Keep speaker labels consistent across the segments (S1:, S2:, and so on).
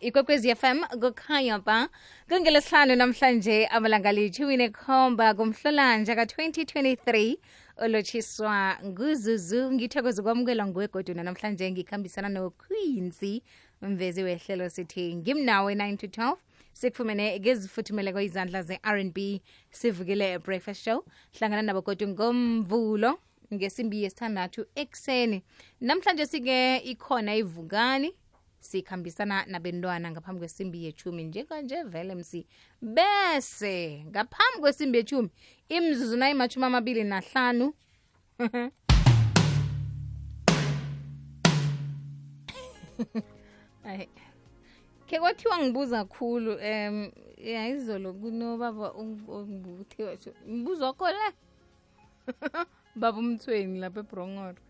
S1: ikwekwezi fm kukhanya ba kungelesihlanu namhlanje amalanga lithumi kumhlolanja ka-2023 olotshiswa nguzuzu ngithokoza ukwamukelwa nguwe goduna namhlanje ngikhambisana nokhwinsi mvezi wehlelo sithi ngimnawe 9 to 12 sikufumene ngezifuthumeleko izandla ze-r&b sivukile breakfast show. Hlangana nabo kodwa ngomvulo ngesimbi yesithandathu ekuseni. Namhlanje sike ikhona ivukani sikhambisana nabentwana ngaphambi kwesimbi yechumi. Njenganje vele msi bese ngaphambi kwesimbi yechumi imzuzu nayimachumi amabili nahlanu. Ke kwathiwa ngibuza khulu um ya izolo kunobaba ongibuthiwa mbuzo wakho le? Baba umthweni lapha ebrongoro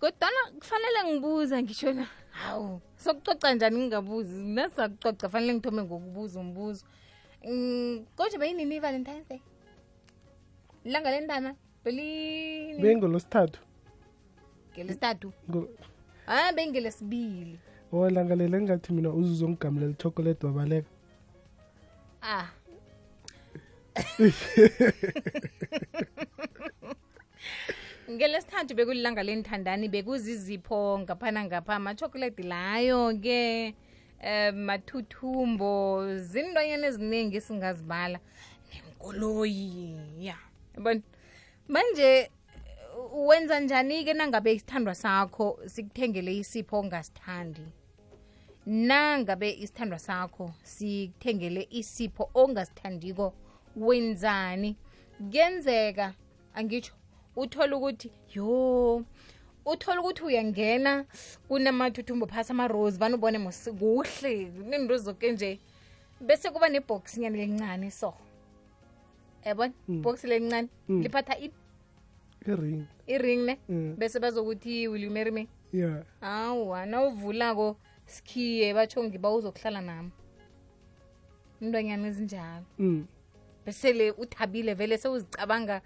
S1: kodwana kufanele ngibuza ngisho na hawu sokucoca njani ngingabuzi? Nasizakucoca fanele ngithome ngokubuza umbuzo. Mm, kodwa beyinini i-valentines day? Ilanga belini?
S2: Bengolosithathu
S1: ngelesithathu?
S2: A
S1: ah bengelesibili.
S2: O langalela engathi mina uzuzongigamulela ichokolete wabaleka.
S1: Ah ngelesithathu bekulilanga lenithandani bekuzizipho ngaphana ngapha amachokolate layo-ke um mathuthumbo zintwanyana eziningi esingazibala. Nenkoloyi ya. Yabona? Manje wenza njani-ke nangabe isithandwa sakho sikuthengele isipho ongasithandi? Nangabe isithandwa sakho sikuthengele isipho ongasithandiko wenzani? Kuyenzeka angitsho uthola ukuthi yo uthola ukuthi uyangena kunamathuthumbo phasi amarose vane ubone kuhle nento zoke nje. Bese kuba nebhoxi nyani elincane so. Yabona box lelincane liphatha i-
S2: iring.
S1: Iring ne?
S2: Mm.
S1: bese bazokuthi will you marry me?
S2: Ya
S1: awa nawuvulako sikhiye batsho ngiba uzokuhlala nami. Intwanyana ezinjalo
S2: Mm.
S1: Besele uthabile vele sewuzicabanga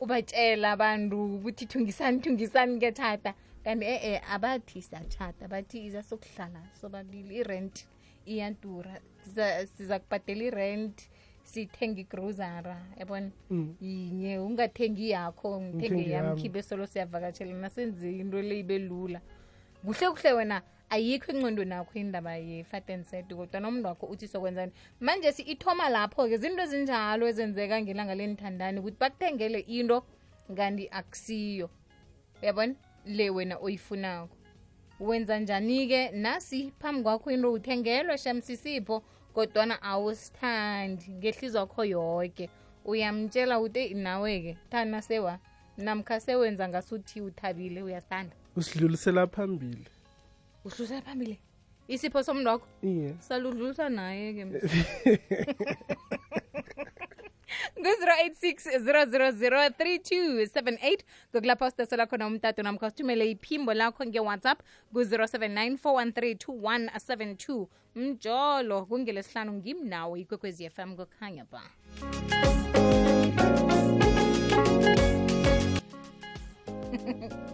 S1: ubatshela abantu ukuthi thungisani thungisani ngethata kanti e-e abathi siyatshata bathi iza sokuhlala sobabili irent iyadura. Siza- kubhadela irent sithenga igrosara yabona?
S2: Mm.
S1: yinye ungathengi yakho ngithenge
S2: yamkhibe
S1: yami
S2: yami.
S1: khibe solo siyavakatshelana senze into le ibe lula. Kuhle kuhle wena ayikho inqondo nakho indaba ye-fatenset kodwa nomuntu wakho uthi sokwenzani manje si ithoma lapho-ke zinto ezinjalo ezenzeka ngelanga lenithandani ukuthi bakuthengele into kanti akusiyo. Uyabona? Le wena oyifunako. Wenza njani-ke? Nasi phambi kwakho into uthengelwe shamsisipho kodwana awusithandi. Ngehlizwa kho yoke. Uyamtshela uthi "Eyi, nawe-ke thana sewa namkha sewenza ngasuthi uthabile uyasithanda.
S2: Usidlulisela phambili
S1: udlulisela phambili. Isipho somntu wakho
S2: iye
S1: saludlulisa naye-ke ngu-086 000 3278 ngokulapha usitesela khona umtato namkha sithumele iphimbo lakho ngewhatsapp ku-079 413 mjolo kungelesihlanu ngimnawo ikwekwezi fm kokhanya ba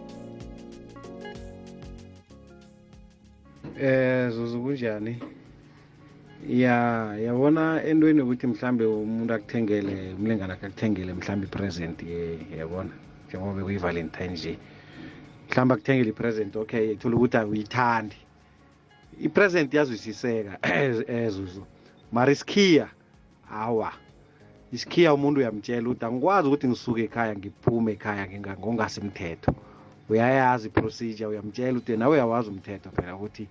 S3: eh zuzu kunjani? Ya yabona entweni yokuthi mhlambe umuntu akuthengele umlingana akuthengele mhlambe ipresent yabona? Njengoba kuyi-valentine nje. Mhlambe akuthengele ipresent okay ethole ukuthi awuyithandi ipresent yazwisiseka ezuzu mara isikhiya awa. Isikhiya umuntu uyamtshela ukuthi angikwazi ukuthi ngisuke ekhaya ngiphume ekhaya ngongasimthetho uyayazi iprocedure uyamtshela ukuthi nawe uyawazi umthetho phela ukuthi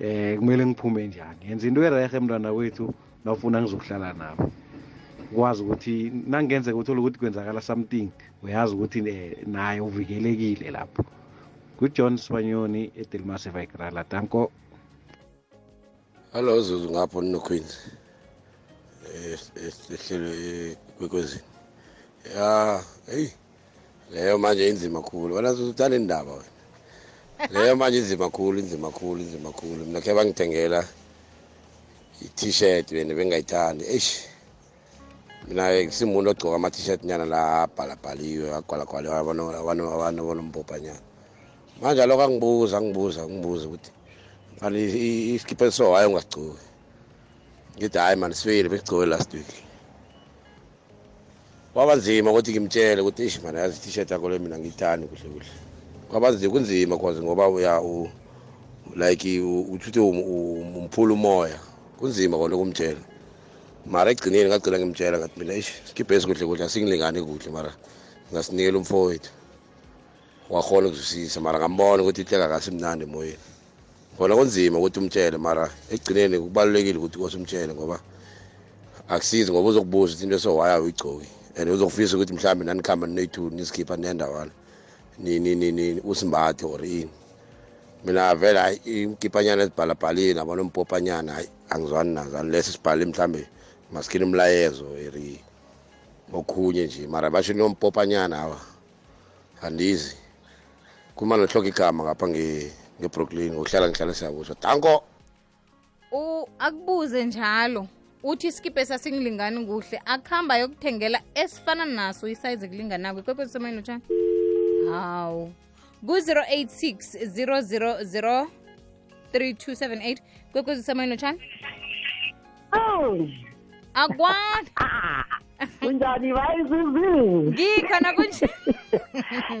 S3: eh kumele ngiphume njani yenza into erehe mntwana wethu nawufuna ngizokuhlala nabo ukwazi ukuthi nangenzeka uthole ukuthi kwenzakala something uyazi ukuthi eh, naye uvikelekile lapho ngujohn sibanyoni edelmas evikrala danko
S4: Hello Zuzu ngapho ninoQueens. Eh ehlelo kwekwezini. Ya, hey. Leyo manje inzima kakhulu. Wena Zuzu uthanda indaba wena. Leyo manje inzima kakhulu, inzima kakhulu, inzima kakhulu. Mina ke bangithengela i-t-shirt wena bengayithandi. Eish. Mina ngisimuntu ogcoka ama-t-shirt nyana la abhalabhaliwe, agwalagwaliwe abantu abantu abantu bonombhobhanyana. Manje lokho angibuza, angibuza, angibuza ukuthi kanti isikipha so hayi ungagcoki ngithi hayi mani sifile besigcoke last week kwaba nzima ukuthi ngimtshele ukuthi ish mani yazi i-t-shirt yakho le mina ngiyithandi kuhle kuhle. Kwaba nzima kunzima cause ngoba uya like u- uthi umphula umoya. Kunzima kona ukumtshela. Mara ekugcineni ngagcina ngimtshela ngathi mina ish sikibhesi kuhle kuhle asingilingani kuhle mara ngasinikela umfowethu. Wakhona ukuzwisisa mara ngambona ukuthi ihleka kasimnandi emoyeni. Khona kunzima ukuthi umtshele mara ekugcineni kubalulekile ukuthi kose umtshele ngoba akusizi ngoba uzokubuza ukuthi into esowaya uyigcoki and uzokufisa ukuthi mhlawumbe nanikhamba ninoyi-two nisikhipha nendawana. Usimbathe or ini mina vele hayi imkipanyana ezibhalabhalile nabo nompophanyana hayi angizwani nazo. Unless sibhale mhlambe masikhile umlayezo eri okhunye nje. Mara basho nompophanyana awa andizi. Kuma nohloka igama ngapha nge- ngebrooklyn ngokuhlala ngihlala siyabusha danko!
S1: U akubuze njalo. Uthi iskipe sasingilingani kuhle akuhamba yokuthengela esifana naso isayizi kulinganako. Ikwekwezi semayini lotshani hawu. Ku-086 000 3278 kwekwezi semoyeni lotshani
S5: Oh,
S1: akwani.
S5: Kunjani bayi Zuzu?
S1: ngikhona kunje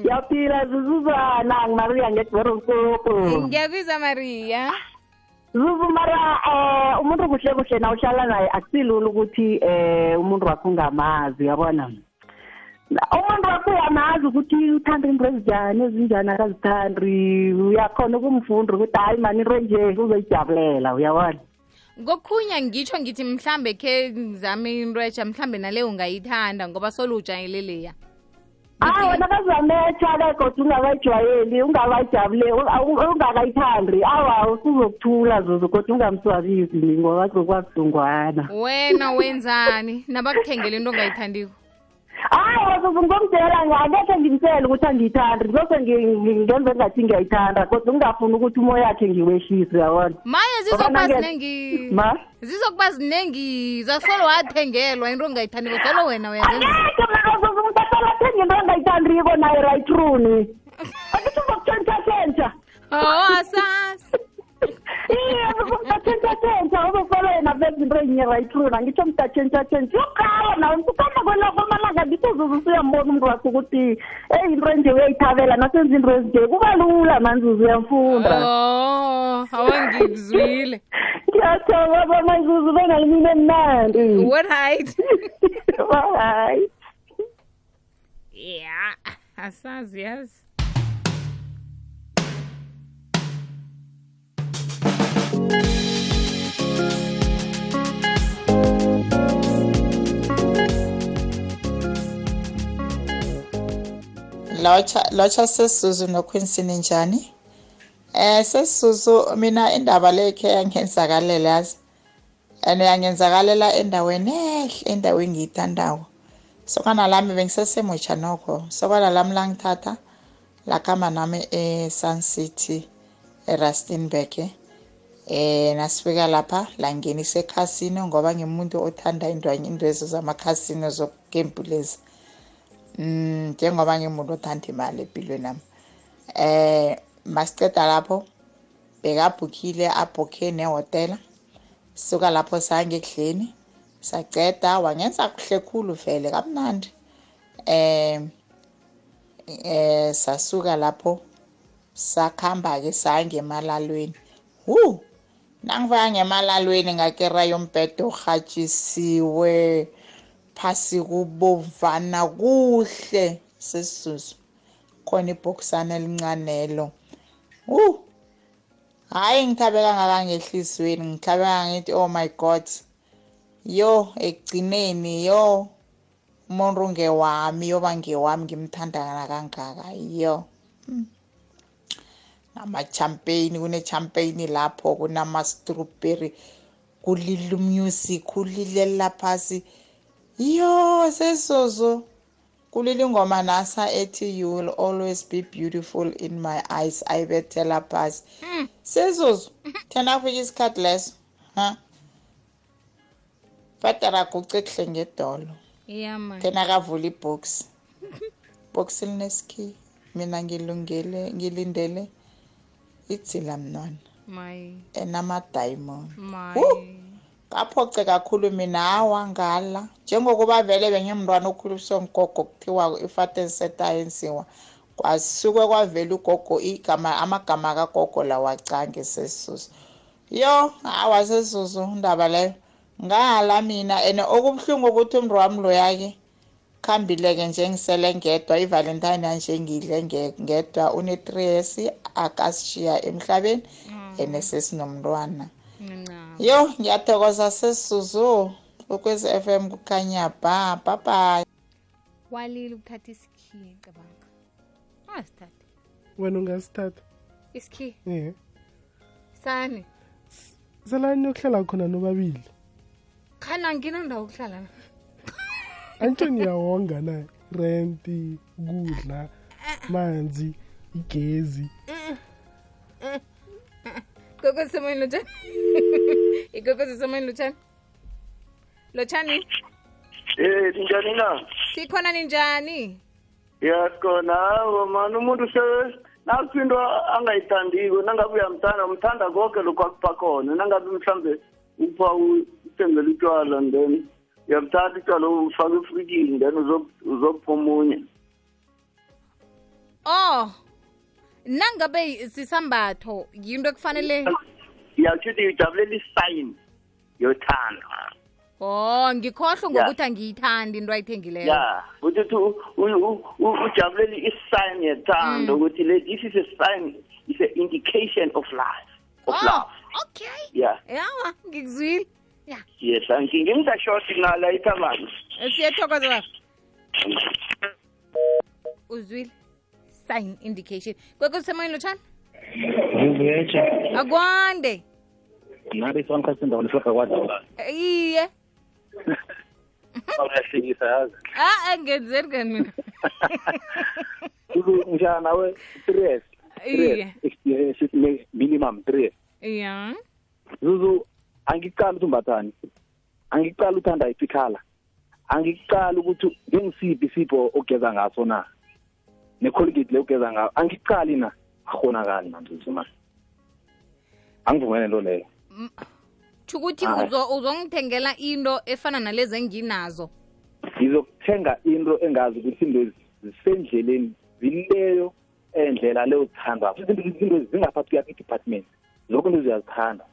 S5: Yaphila Zuzuzana ngimariya ngedorokoko
S1: ngiyakwiza maria
S5: mara eh umuntu kuhle kuhle na uhlala naye akusilula ukuthi eh umuntu wakho ungamazi yabona. Na- Umuntu wakho uyamazi ukuthi uthanda into ezinjani ezinjani akazithandi uyakhona ukumfunda ukuthi hayi mani into nje uzoyijabulela uyabona.
S1: ngokhunya ngitsho ngithi mhlambe khe ngizame into etsha mhlambe naleyo ungayithanda ngoba solujayeleleya
S5: Ah wena kazametha ke kodwa ungakayijwayeli ungakayijabule ungakayithandi. Awa usuzokuthula zuzu kodwa ungamswabisi ngoba kuzokwakudungwana
S1: wena wenzani? Nabakuthengela into ongayithandiko.
S5: Hayi zuzu ngomdela angekhe ngimtshele ukuthi angiyithandi. Zose ngenze ngathi ngiyayithanda kodwa ungafuni ukuthi umoya yakhe ngiwehlise uyabona?
S1: Maye
S5: Ngoba
S1: zizokuba
S5: nange-
S1: zinengi
S5: ma?
S1: zizokuba zinengi zasolo wathengelwa into ongayithandiko solo wena uyazenza
S5: angekhe mna zuzu umuntu ahlala athenga into angayithandiko naye rayitruni akithi uzokutshentshatshentsha.
S1: Oh asasi
S5: iye uzokutshentshatshentsha uzofela yena benza into enye rayitruni angitsho mntatshentshatshentsha yokuqala nawe msukama kwamalanga ngitho zuzu usuyambona umuntu wakho ukuthi eyi into enje uyayithabela nasenza into ezinje kuba lula manzuzu uyamfunda
S1: oh awangikuzwile
S5: ngiyathokoza mazuzu bengalimini emnandi
S1: what right
S5: bye
S1: yeah asazi yazi
S6: lotsha lotsha sesisuzu noquincy ninjani? Eh sesisuzu mina indaba lekhe yangenzakalela yazi? And yangenzakalela endaweni ehle endaweni engiyithandako. Sokana lami bengisesemutsha nokho. Sokana lami langithatha lakhamba nami e-sun city e-rustenburg eh nasifika lapha langenisa ekhasino ngoba ngimuntu othanda indwanye indwezo zamakhasino zokugembuleza Mm njengoba ngimuntu othanda imali empilweni nami. Eh masiceda lapho bekabhukhile abhukhe nehotela. Suka lapho sange ekudleni saceda wangenza kuhle khulu vele kamnandi. Eh eh sasuka lapho sakhamba ke sange emalalweni. Hu nangifika ngemalalweni ngakera yombhedo ohatshisiwe phasi kubovana kuhle sesisuzu khona ibhokisana elincanelo. Uh hayi ngithabe kangaka ngehliziyweni ngithabe ngithi oh my god. Yo ekugcineni yo umuntu ngewami yoba ngewami ngimthanda kangaka yo. Hmm. nama-champagne kune-champagne lapho kunama-strawberry kulile music kulilela phasi yo sesozo kulile ingoma nasa ethi you will always be beautiful in my eyes. Ayibethela phasi sesozo thena kufika isikhathi leso ha? Fetera guce kuhle ngedolo. Thena kavula ibox box lineski mina ngilungele ngilindele idzila mnwana. Wu. Ngaphoce kakhulu mina hawa ngala. Njengokuba vele bengimntwana okhuliswe ngugogo kuthiwa ifateni setayensiwa kwasuke kwavela ugogo igama amagama kagogo lawa cange sesusu yo hawa sesusu indaba leyo. Ngala mina and okubuhlungu ukuthi umntu wami loya-ke khambile-ke nje ngisele ngedwa ivalentine yanje ngidle nge- ngedwa une-three years akasishiya emhlabeni and sesinomntwana.
S1: Ncam
S6: yo ngiyathokoza sesuzu ukwezi f m kukhanya ba
S1: walile ukuthatha isikhiye cabanga ungasithatha
S2: wena ungasithatha?
S1: Isikhiye
S2: ye.
S1: Sani?
S2: Selani yokuhlala khona nobabili?
S1: Khana nginandawo ukuhlala na?
S2: Antsho niyawonga na? Renti kudla manzi igezi.
S1: Igogose semoyeni igogose semoyeni lotshani lotshani
S7: Eh ninjani na?
S1: sikhona ninjani
S7: Yasikhona hawo mani umuntu se nakuphindwa angayithandiko nangabe uyamthanda umthanda konke lokho akupha khona nangabe mhlambe upha uthengela utywala then uyamthatha utywala ufake efrikini then uzo- uzopha omunye
S1: oh nangabe sisambatho yinto ekufanele
S7: yatsho ukuthi ujabulela isign yothando.
S1: Oh ngikhohlwe ngokuthi angiyithandi into ayithengileyo.
S7: Ya ukuthi u- u- u- ujabulela isign yothando ukuthi le- this is a sign is an indication of life of
S1: oh
S7: love.
S1: okay.
S7: Yeah
S1: yawa ngikuzwile. Ya.
S7: Yes ankinga ngingashoti nala ithamani.
S1: Siyathokoza. Baba uzwile. Sign indication. Kwekusemoyeni lotshani
S8: ngivuyetsha
S1: akwande.
S8: Nabe sonkhasinda kulifaka kwadala
S1: iye.
S8: Uyahlekisa yazi.
S1: A angenzeni kani mina.
S8: Njani? Nawe three
S1: iye.
S8: Years minimum three years.
S1: Ya.
S8: Zuzu angicala ukuthi umbathani angicala uthanda isikhala. Angicala ukuthi ngengisiphi isipho ogeza ngaso na? Necolgate le ugeza ngayo angicali na? Akhonakali nanzuzu ma angivumele nto leyo.
S1: Ukuthi uzongithengela into efana nalezi enginazo.
S8: Ngizokuthenga into engazi ukuthi into zisendleleni zileyo endlela leyo futhi izinto zingaphakathi kuyaphi i-department. Lokho into ziyazithanda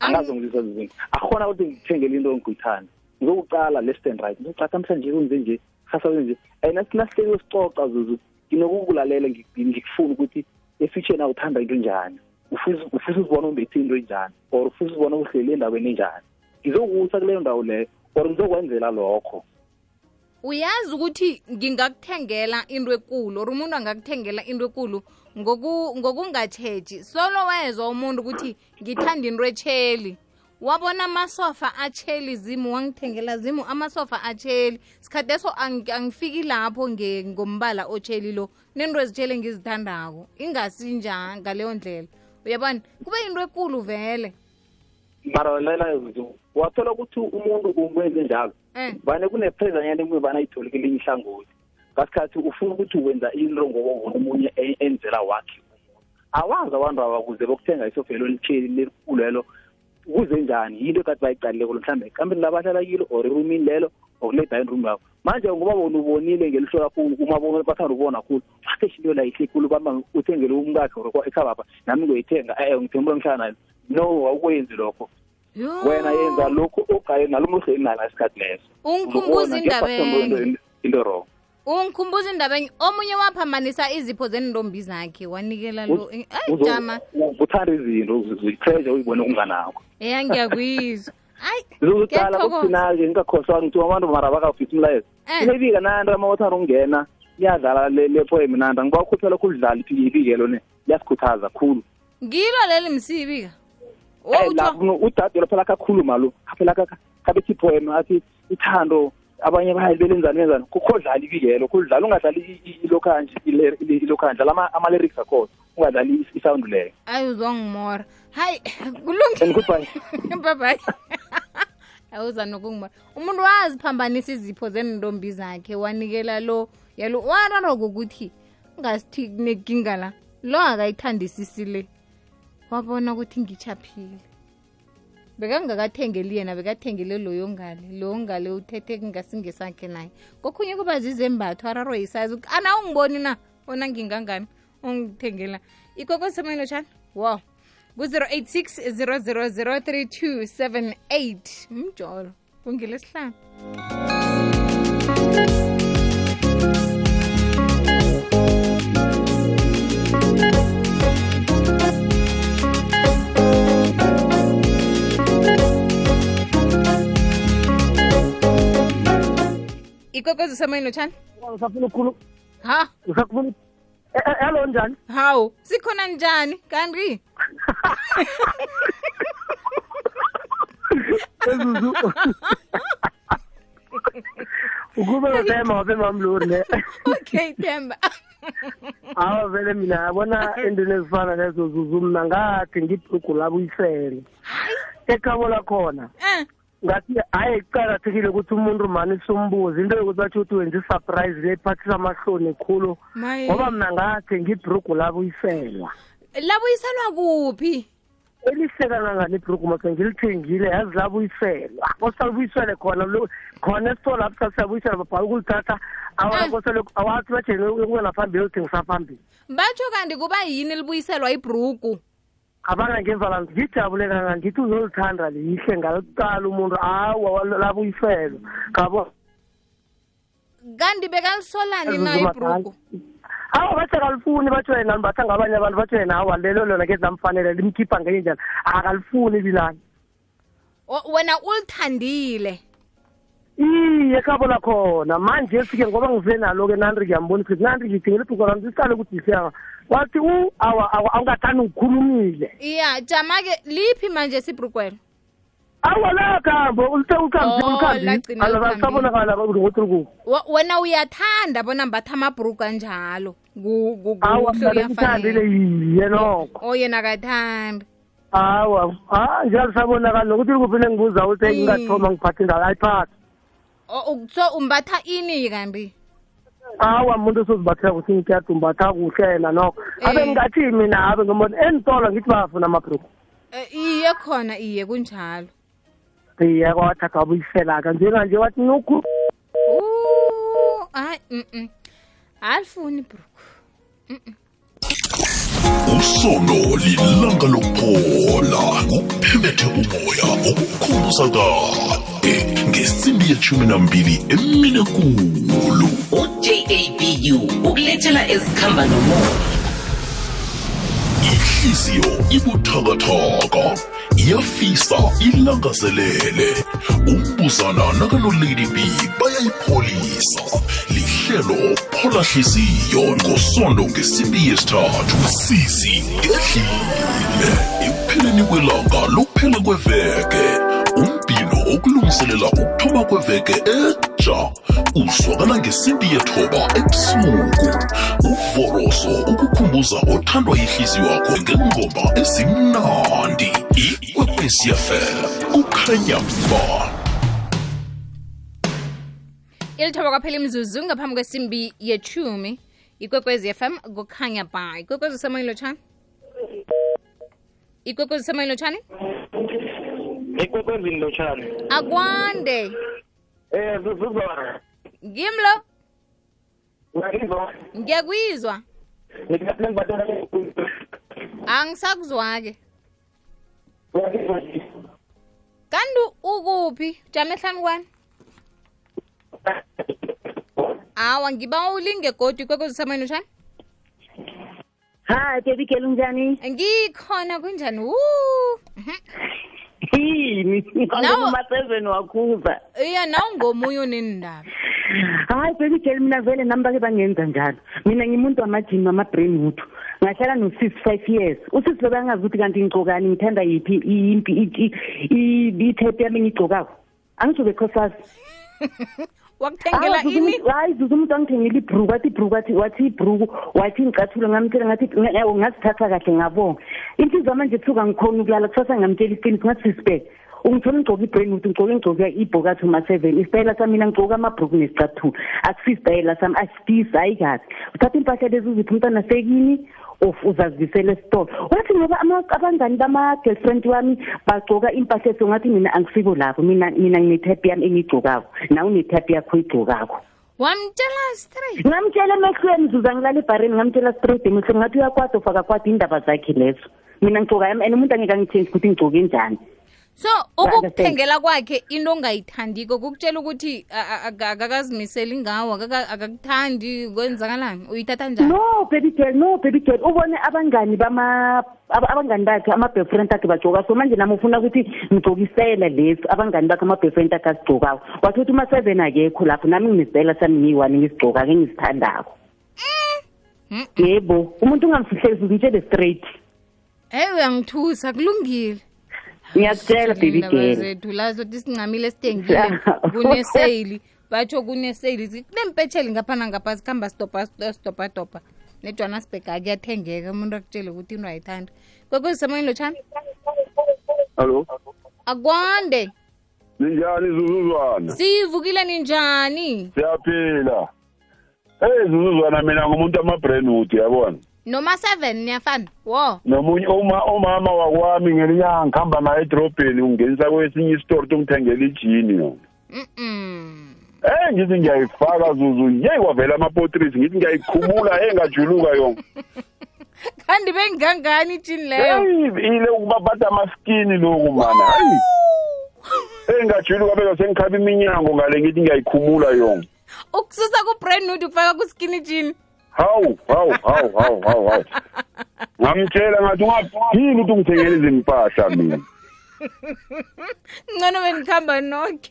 S8: angazi ngizisa zizinto akhona ukuthi ngithengele into engiyithanda ngizokuqala left and right. Ngizocaca namhlanje kwenze nje hasabe nje. And nasihleke sicoca zuzu nginokukulalela ngi- ngikufuna ukuthi efuture uthanda into enjani. Ufisa ufisa uzibona umbethe into enjani or ufisa uzibona uhleli endaweni enjani. Ngizokusa kuleyo ndawo leyo or ngizokwenzela lokho.
S1: Uyazi ukuthi ngingakuthengela into ekulu or umuntu angakuthengela into ekulu ngoku- ngokungatsheji solo wezwa umuntu ukuthi ngithanda into etsheli wabona amasofa atsheli zimu wangithengela zimu amasofa atsheli sikhathi eso angifiki lapho nge- ngombala otsheli lo. Nento ezitshele ngizithandako ingasinja ngaleyo ndlela. Uyabona? Kube into ekulu vele.
S8: Mara lela wathola ukuthi umuntu umwenze njalo.
S1: Eh.
S8: Vane kunephezanyana emuye bana ayithole kelinye ihlangothi. Ngasikhathi ufuna ukuthi wenza into ngokobona omunye e- enzela wakhe awazi abantu abakuze bokuthenga isofelo elitsheli lelikhulu lelo kuze njani? Yinto ekade bayiqalileko mhlawumbe ekambeni labahlala kilo or erumini lelo okuleda room yakho. Manje ngoba bona ubonile ngelihlo lakho umabona bathanda ubona khulu wathe into la ihle khulu bamba uthengele umkakhe or ekhabapha nami ngoyithenga eh ngithembula ngihlala nayo. No awukwenzi lokho. Wena yenza lokhu ogaye nalo muhleli nala isikhathi leso.
S1: Ungikhumbuza indaba
S8: into wrong
S1: ungikhumbuza indabanye omunye waphambanisa izipho zendombi zakhe wanikela lo
S8: ayijama
S1: eh, eh,
S8: uthanda izinto zitreasure uyibone umnganakho
S1: ya ngiyakuyizwa. Hayi
S8: zizokuqala kokuthina-ke ngingakhoswanga ngithiwa abantu mara bakafisa
S1: eh.
S8: inebika nanto amawathanda ukungena liyadlala lepoem nanta ngiba ukhuthela khulidlala ibikelo ne liyasikhuthaza khulu.
S1: Ngilo leli msibika?
S8: Udade phela kakhulu malo khaphela kabethi ipoem athi ithando abanye bayalibelenzani benzani. Kukhodlala ibikelo kudlala ungadlali ilokhanje ilokhanje ama- ama-lyrics akhona ungadlali isawundi leyo.
S1: Ayi uzongimora hayi
S8: and
S1: kulungile
S8: goodbye.
S1: Babayi awuza nokungimora umuntu waziphambanisa izipho zendombi zakhe wanikela lo yalo wararo kokuthi ungasithi kunekinga la lo akayithandisisi le wabona ukuthi ngichaphile bekangakathengeli yena bekathengele loyo ngale loyo ngale uthethe kungasingesakhe naye. Kokhunye kuba zizembatho araro yisazi ana ungiboni na? Ona ngingangani ungithengela ikokwesemeno tshani wow ku-086 000 3278 mjolo kungelesihlanu ikwekwezi usemoyeni lotshani
S9: usafuna ukukhulu
S1: ha?
S9: Usafuna Eh, eh, hello njani?
S1: Hawu sikhona njani? Kanti
S9: ezuzu ukube nothemba wabe mamlori ne.
S1: Okay themba.
S9: Awa vele mina yabona entweni ezifana nezo zuzu mna ngathi ngibhugu labuyisele ekhabo lakhona
S1: eh
S9: ngathi hayi kuqakathekile ukuthi umuntu mani simbuze into yokuthi batsho ukuthi wenza isurprise le iphathisa amahloni khulu.
S1: Maye.
S9: Ngoba mna ngathi ngibhurugu labuyiselwa
S1: labuyiselwa kuphi?
S9: Elihle kangangani ibhurugu makhe ngilithengile yazi labuyiselwa kosalibuyisele khona lo- khona esitolo lapho sasiyabuyisela babhala ukulithatha
S1: Ah.
S9: awakosele awathi bajele ukungena phambili uthengisa phambili.
S1: Batsho kanti kuba yini libuyiselwa ibhrugu?
S9: Abanga ngemva ngijabule kangani ngithi uzolithanda lihle ngaliqala umuntu awa labuyiselwa ngabo.
S1: Kanti bekalisolani na ibhrugu?
S9: awa bathi akalifuni batsho yena libatha ngabanye abantu batsho yena awa lelo lona ngezi lamfanele limkhipha ngenye njani akalifuni bilani
S1: O- wena ulithandile.
S9: Iye ekhabo lakhona manje sike ngoba ngize nalo-ke nandri ngiyambona ukuthi nandri ngithengele ibhuko lami sisale ukuthi yisiyanga wathi u awa awa awungathani ngikhulumile
S1: ya jama-ke liphi manje sibhrugwelo
S9: awa lakhambo
S1: Oh, lagcina
S9: ulikhambile
S1: likhambile.
S9: sabonakala ukuthi kuku
S1: Wa- wena uyathanda bona mbatha amabhrugu anjalo. Ku- ku-
S9: awa
S1: kuhle
S9: mina ngithandile
S1: uyafanele
S9: yiye nokho.
S1: O yena akathandi.
S9: Awa ha njalo sabonakala nokuthi likuphi nengibuza ukuthi
S1: Mm.
S9: ngingathoma ngiphathe indaba ayiphathe
S1: O- u- so umbatha ini kanti
S9: awa muntu usozibathela kuthi ngikuyade umbatha kuhle yena nokho abe
S1: Eh.
S9: ngingathi mina abe ngibona entolo ngithi bafuna amabhruku
S1: Eh, iye khona iye kunjalo.
S9: Iye kwathatha wabuyisela-ka njenganje wathi nokhu.
S1: Uh, hayi alifuni ibhrugu
S10: usono lilanga lokuphola kuphemethe umoya okukhumbuza kade ngesimbi yeshumi nambili emine kulu
S11: ujabu ukulethela ezikhamba nomoya.
S10: Ihliziyo ibuthakathaka iyafisa ilangazelele. Umbuzana nakanolady b bayayipholisa. Lihlelo phola hliziyo ngosondo ngesimbi yesithathu sisi edlile ekupheleni kwelanga lokuphela kweveke umbhino okulungiselela ukuthoma kweveke etsha uzwakala ngesimbi yethoba ebusuku. Uvoroso ukukhumbuza othandwa yihliziyo yakho ngengoma ezimnandi. Ikwekwecfm kukhanya ba
S1: ilithoba kwaphela imzuzu ngaphambi kwesimbi yechumi ikwekwezi fm kukhanya ba ikwekwezi usemoyeni lotshani ikwekwezi usemoyeni ikwekwezi
S8: ekwekwezini lotshani
S1: akwande.
S8: Eh zuzuzwa
S1: ngimlo ngiyakwizwa. Angisakuzwa-ke. Kanti ukuphi? Jama ehlani kwani awa ngiba ulinge godi ikwekwezi usemoyeni lotshani
S12: hayi baby girl unjani
S1: ngikhona kunjani wu
S12: yini
S1: Nawo-
S12: umaseveni wakhuza
S1: iya nawu ngomunye onendaba
S12: hayi baby girl mina vele nami bake bangenza njalo mina ngimuntu wamajini wama-brain wood ngahlala no-sis five years usis lobe angazi ukuthi kanti ngigcokani ngithanda yiphi impi ithepe yami engiyigcokako angisho bekhosasi
S1: wakuthengela
S12: Awa, Zuzu,
S1: ini?
S12: Umuntu- hayi zuzu umuntu angithengela ibhruku wathi ibhruku wathi wathi ibhruku wathi ngicathulo ngamtshela ngathi "Nge- ungazithatha kahle ngabonga. Inhliziyo manje ebusuku angikhoni ukulala kusasa ngamtshela iqiniso ngathi sisibheke ungithola ngigcoka ibrainwood ngigcoke ngigcoke ibhokathi uma-seven isitayela sami mina ngigcoke amabhruku nesicathulo akusi isitayela sami asitisi hayi kahle. Uthatha impahla lezi uziphi umntwana sekini of uzazibisela esitolo. Wathi ngoba ama- abangani bama-girlfriend wami bagcoka impahla eso ngathi mina angisibo lapho mina mina nginetype yami engiyigcokako nawe unetype yakho oyigcokako
S1: wamtshela straight.
S12: Ngamtshela emehlweni zuza ngilala ebhareni ngamtshela straight emehlweni. Ngathi uyakwada ufaka kwada indaba zakhe lezo. Mina ngigcoka yami and umuntu angeke angithenji ukuthi ngigcoke njani.
S1: So ukukuthengela kwakhe into ongayithandiko kukutshela ukuthi akakazimiseli ngawo akakuthandi kwenzakalani? Uyithatha njani?
S12: No baby girl no baby girl. Ubone abangani bama abangani bakhe ama-boyfriend akhe bajoka so manje nami ufuna ukuthi ngigcokisela lesi abangani bakhe ama-boyfriend akhe azigcokako wathi ukuthi uma-seven akekho lapho nami nginisela sami ngiyi-one ngizigcoka-ke ngisithandako. Yebo umuntu ungamfihlelisi ngitshele straight.
S1: Eyi uyangithusa kulungile
S12: ngiyakutshela
S1: bebikezetu lazo tisincamile sithengile. Kuneseyili batsho kuneseyili kunempetsheli ngaphana ngapha sikuhamba sitobhatopa nedwana sibhega kuyathengeka umuntu akutshele ukuthi into ayithanda kwekwezisemoyeni lotshani
S13: hallo?
S1: Akwande.
S13: Ninjani zuzuzwana?
S1: Siyivukile ninjani?
S13: Siyaphila. Eyi zuzuzwana mina ngumuntu ama-brand wood yabona?
S1: Noma seven niyafana wo
S13: Nomunye uma umama wakwami ngelinyanga ngihamba naye edrobheni ungenisa kwesinye isitoro tungithengela ijini yona.
S1: Mm-mm.
S13: Eh ngithi ngiyayifaka Zuzu, yey kwavela ama portraits ngithi ngiyayikhumula engajuluka yona.
S1: kanti bengingangani ijini leyo
S13: ile ukubaphatha amaskini lokhu mana. Hayi. Engajuluka beka sengikhaba iminyango ngale ngithi ngiyayikhumula yona.
S1: ukususa ku-brandwood ukufaka kuskini jini
S13: hawu hawu hawu hawu hawu hawu. Ngamtshela ngathi ungaphini ukuthi ungithengele izimpahla mina.
S1: Ngcono bengikhamba nokhe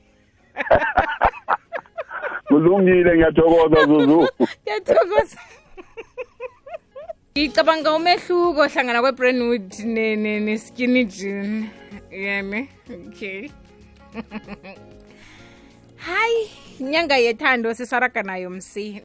S13: kulungile ngiyathokoza zuzu.
S1: Ngiyathokoza. Ngicabanga umehluko hlangana kwe-brandwood ne-skinny jean. Yene okay. Hayi inyanga yethando sisaraga nayo msi.